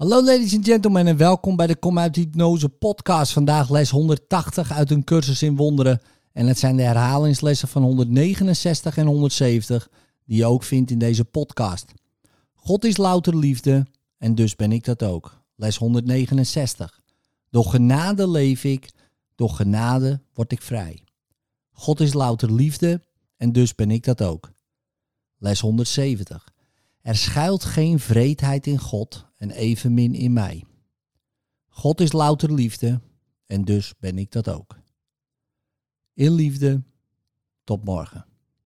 Hallo ladies and gentlemen en welkom bij de Kom uit Hypnose podcast. Vandaag les 180 uit een cursus in wonderen. En het zijn de herhalingslessen van 169 en 170 die je ook vindt in deze podcast. God is louter liefde en dus ben ik dat ook. Les 169. Door genade leef ik, door genade word ik vrij. God is louter liefde en dus ben ik dat ook. Les 170. Er schuilt geen vreedheid in God en evenmin in mij. God is louter liefde en dus ben ik dat ook. In liefde, tot morgen.